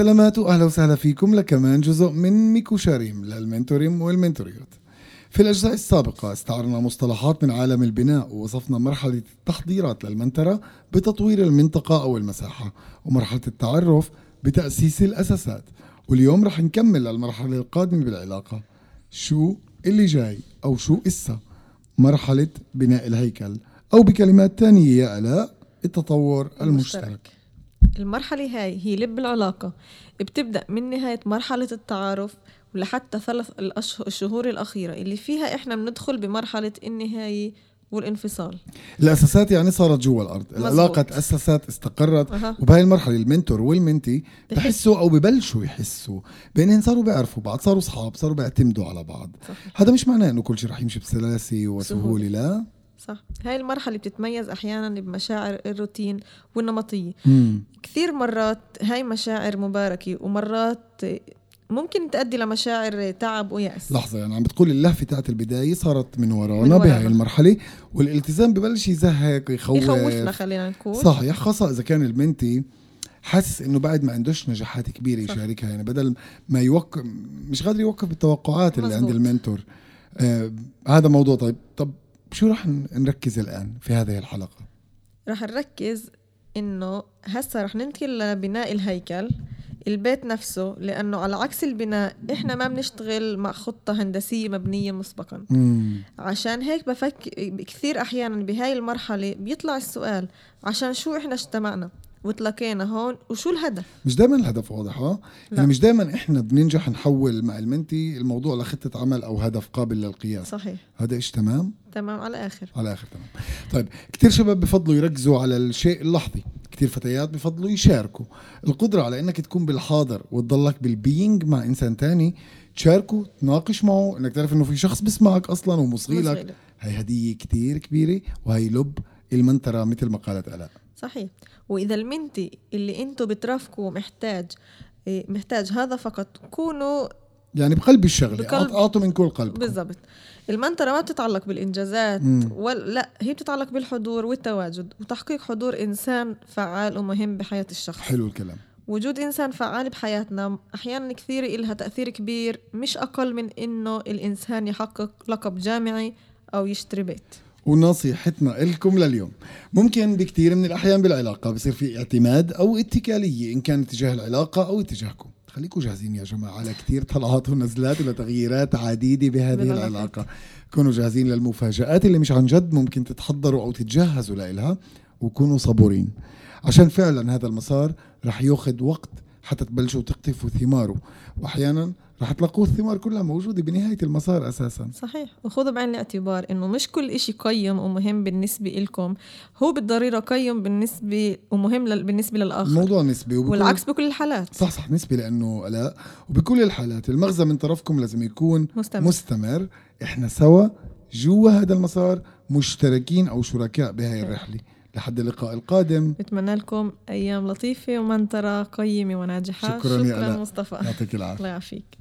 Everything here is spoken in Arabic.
سلامات واهلا وسهلا فيكم. لكمان جزء من ميكو شاريم للمنتوريم والمنتوريات. في الأجزاء السابقة استعرنا مصطلحات من عالم البناء ووصفنا مرحلة التحضيرات للمنترة بتطوير المنطقة أو المساحة ومرحلة التعرف بتأسيس الأساسات. واليوم رح نكمل للمرحلة القادمة بالعلاقة. شو اللي جاي أو شو إسا مرحلة بناء الهيكل أو بكلمات تانية يا آلاء التطور المشترك, المشترك. المرحلة هاي هي لب العلاقة. بتبدأ من نهاية مرحلة التعارف ولحتى ثلاث الشهور الأخيرة اللي فيها إحنا بندخل بمرحلة النهاية والانفصال. الأساسات يعني صارت جوا الأرض. مزبوط. العلاقة تأسست استقرت. أه. وبهاي المرحلة المنتور والمنتي بحسوا أو ببلشوا يحسوا بإنهم صاروا بيعرفوا بعض صاروا اصحاب صاروا بيعتمدوا على بعض. صحيح. هذا مش معناه إنه كل شيء رح يمشي بسلاسة وسهولة لا. صح. هاي المرحلة بتتميز أحيانا بمشاعر الروتين والنمطية. مم. كثير مرات هاي مشاعر مباركة ومرات ممكن تؤدي لمشاعر تعب ويأس. لحظة يعني عم بتقول اللهفة تاعت البداية صارت من ورانا بهاي المرحلة والالتزام ببلش يزهق يخوف. يخوفنا خلينا نقول. صحيح خاصة إذا كان المنتي حاسس إنه بعد ما عندوش نجاحات كبيرة يشاركها يعني بدل ما يوقف مش قادر يوقف بالتوقعات اللي مزبوط. عند المنتور. آه هذا موضوع. طيب طب شو رح نركز الآن في هذه الحلقة؟ رح نركز إنه هسا رح ننتقل لبناء الهيكل البيت نفسه لأنه على عكس البناء إحنا ما بنشتغل مع خطة هندسية مبنية مسبقا مم. عشان هيك بفك كثير أحيانا بهاي المرحلة بيطلع السؤال عشان شو إحنا اجتمعنا وتلاقينا هون. وشو الهدف؟ مش دائما الهدف واضح ها؟ يعني مش دائما إحنا بننجح نحول مع المنتي الموضوع لخطة عمل أو هدف قابل للقياس. صحيح. هذا إيش تمام؟ تمام على الآخر على الآخر تمام. طيب كثير شباب بفضلوا يركزوا على الشيء اللحظي كثير فتيات بفضلوا يشاركوا. القدرة على إنك تكون بالحاضر وتضلك بالبينج مع إنسان تاني تشاركه تناقش معه إنك تعرف إنه في شخص بسمعك أصلا ومصغي لك هي هدية كثير كبيرة وهي لب المنترة مثل ما قالت الاء صحيح. وإذا المنتي اللي أنتم بترافقوا محتاج إيه، محتاج هذا فقط كونوا يعني بقلب الشغلة بقلب أعطوا من كل قلب بالضبط. المنطرة ما بتتعلق بالإنجازات ولا لا هي بتتعلق بالحضور والتواجد وتحقيق حضور إنسان فعال ومهم بحياة الشخص. حلو الكلام. وجود إنسان فعال بحياتنا أحيانا كثير إلها تأثير كبير مش أقل من إنه الإنسان يحقق لقب جامعي أو يشتري بيت. ونصيحتنا لكم لليوم. ممكن بكثير من الأحيان بالعلاقة بصير في اعتماد أو اتكالية إن كان اتجاه العلاقة أو اتجاهكم. خليكم جاهزين يا جماعة على كثير طلعات ونزلات وتغييرات عديدة بهذه العلاقة. كونوا جاهزين للمفاجآت اللي مش عن جد ممكن تتحضروا أو تتجهزوا لها وكونوا صبورين. عشان فعلا هذا المسار رح ياخذ وقت حتى تبلشوا تقطفوا ثماره. واحيانا رح تلاقوا الثمار كلها موجودة بنهاية المسار أساسا. صحيح. وخذوا بعين الاعتبار إنه مش كل إشي قيم ومهم بالنسبة لكم هو بالضرورة قيم بالنسبة ومهم بالنسبة للآخر. الموضوع نسبي وبكل والعكس بكل الحالات. صح صح نسبي لأنه لا. وبكل الحالات المغزى من طرفكم لازم يكون مستمر, مستمر. إحنا سوا جوا هذا المسار مشتركين أو شركاء بهاي الرحلة. لحد اللقاء القادم. بتمنى لكم أيام لطيفة ومنطره قيمة وناجحة. شكرا, شكرا يا مصطفى. يعطيك العافية. الله يعافيك.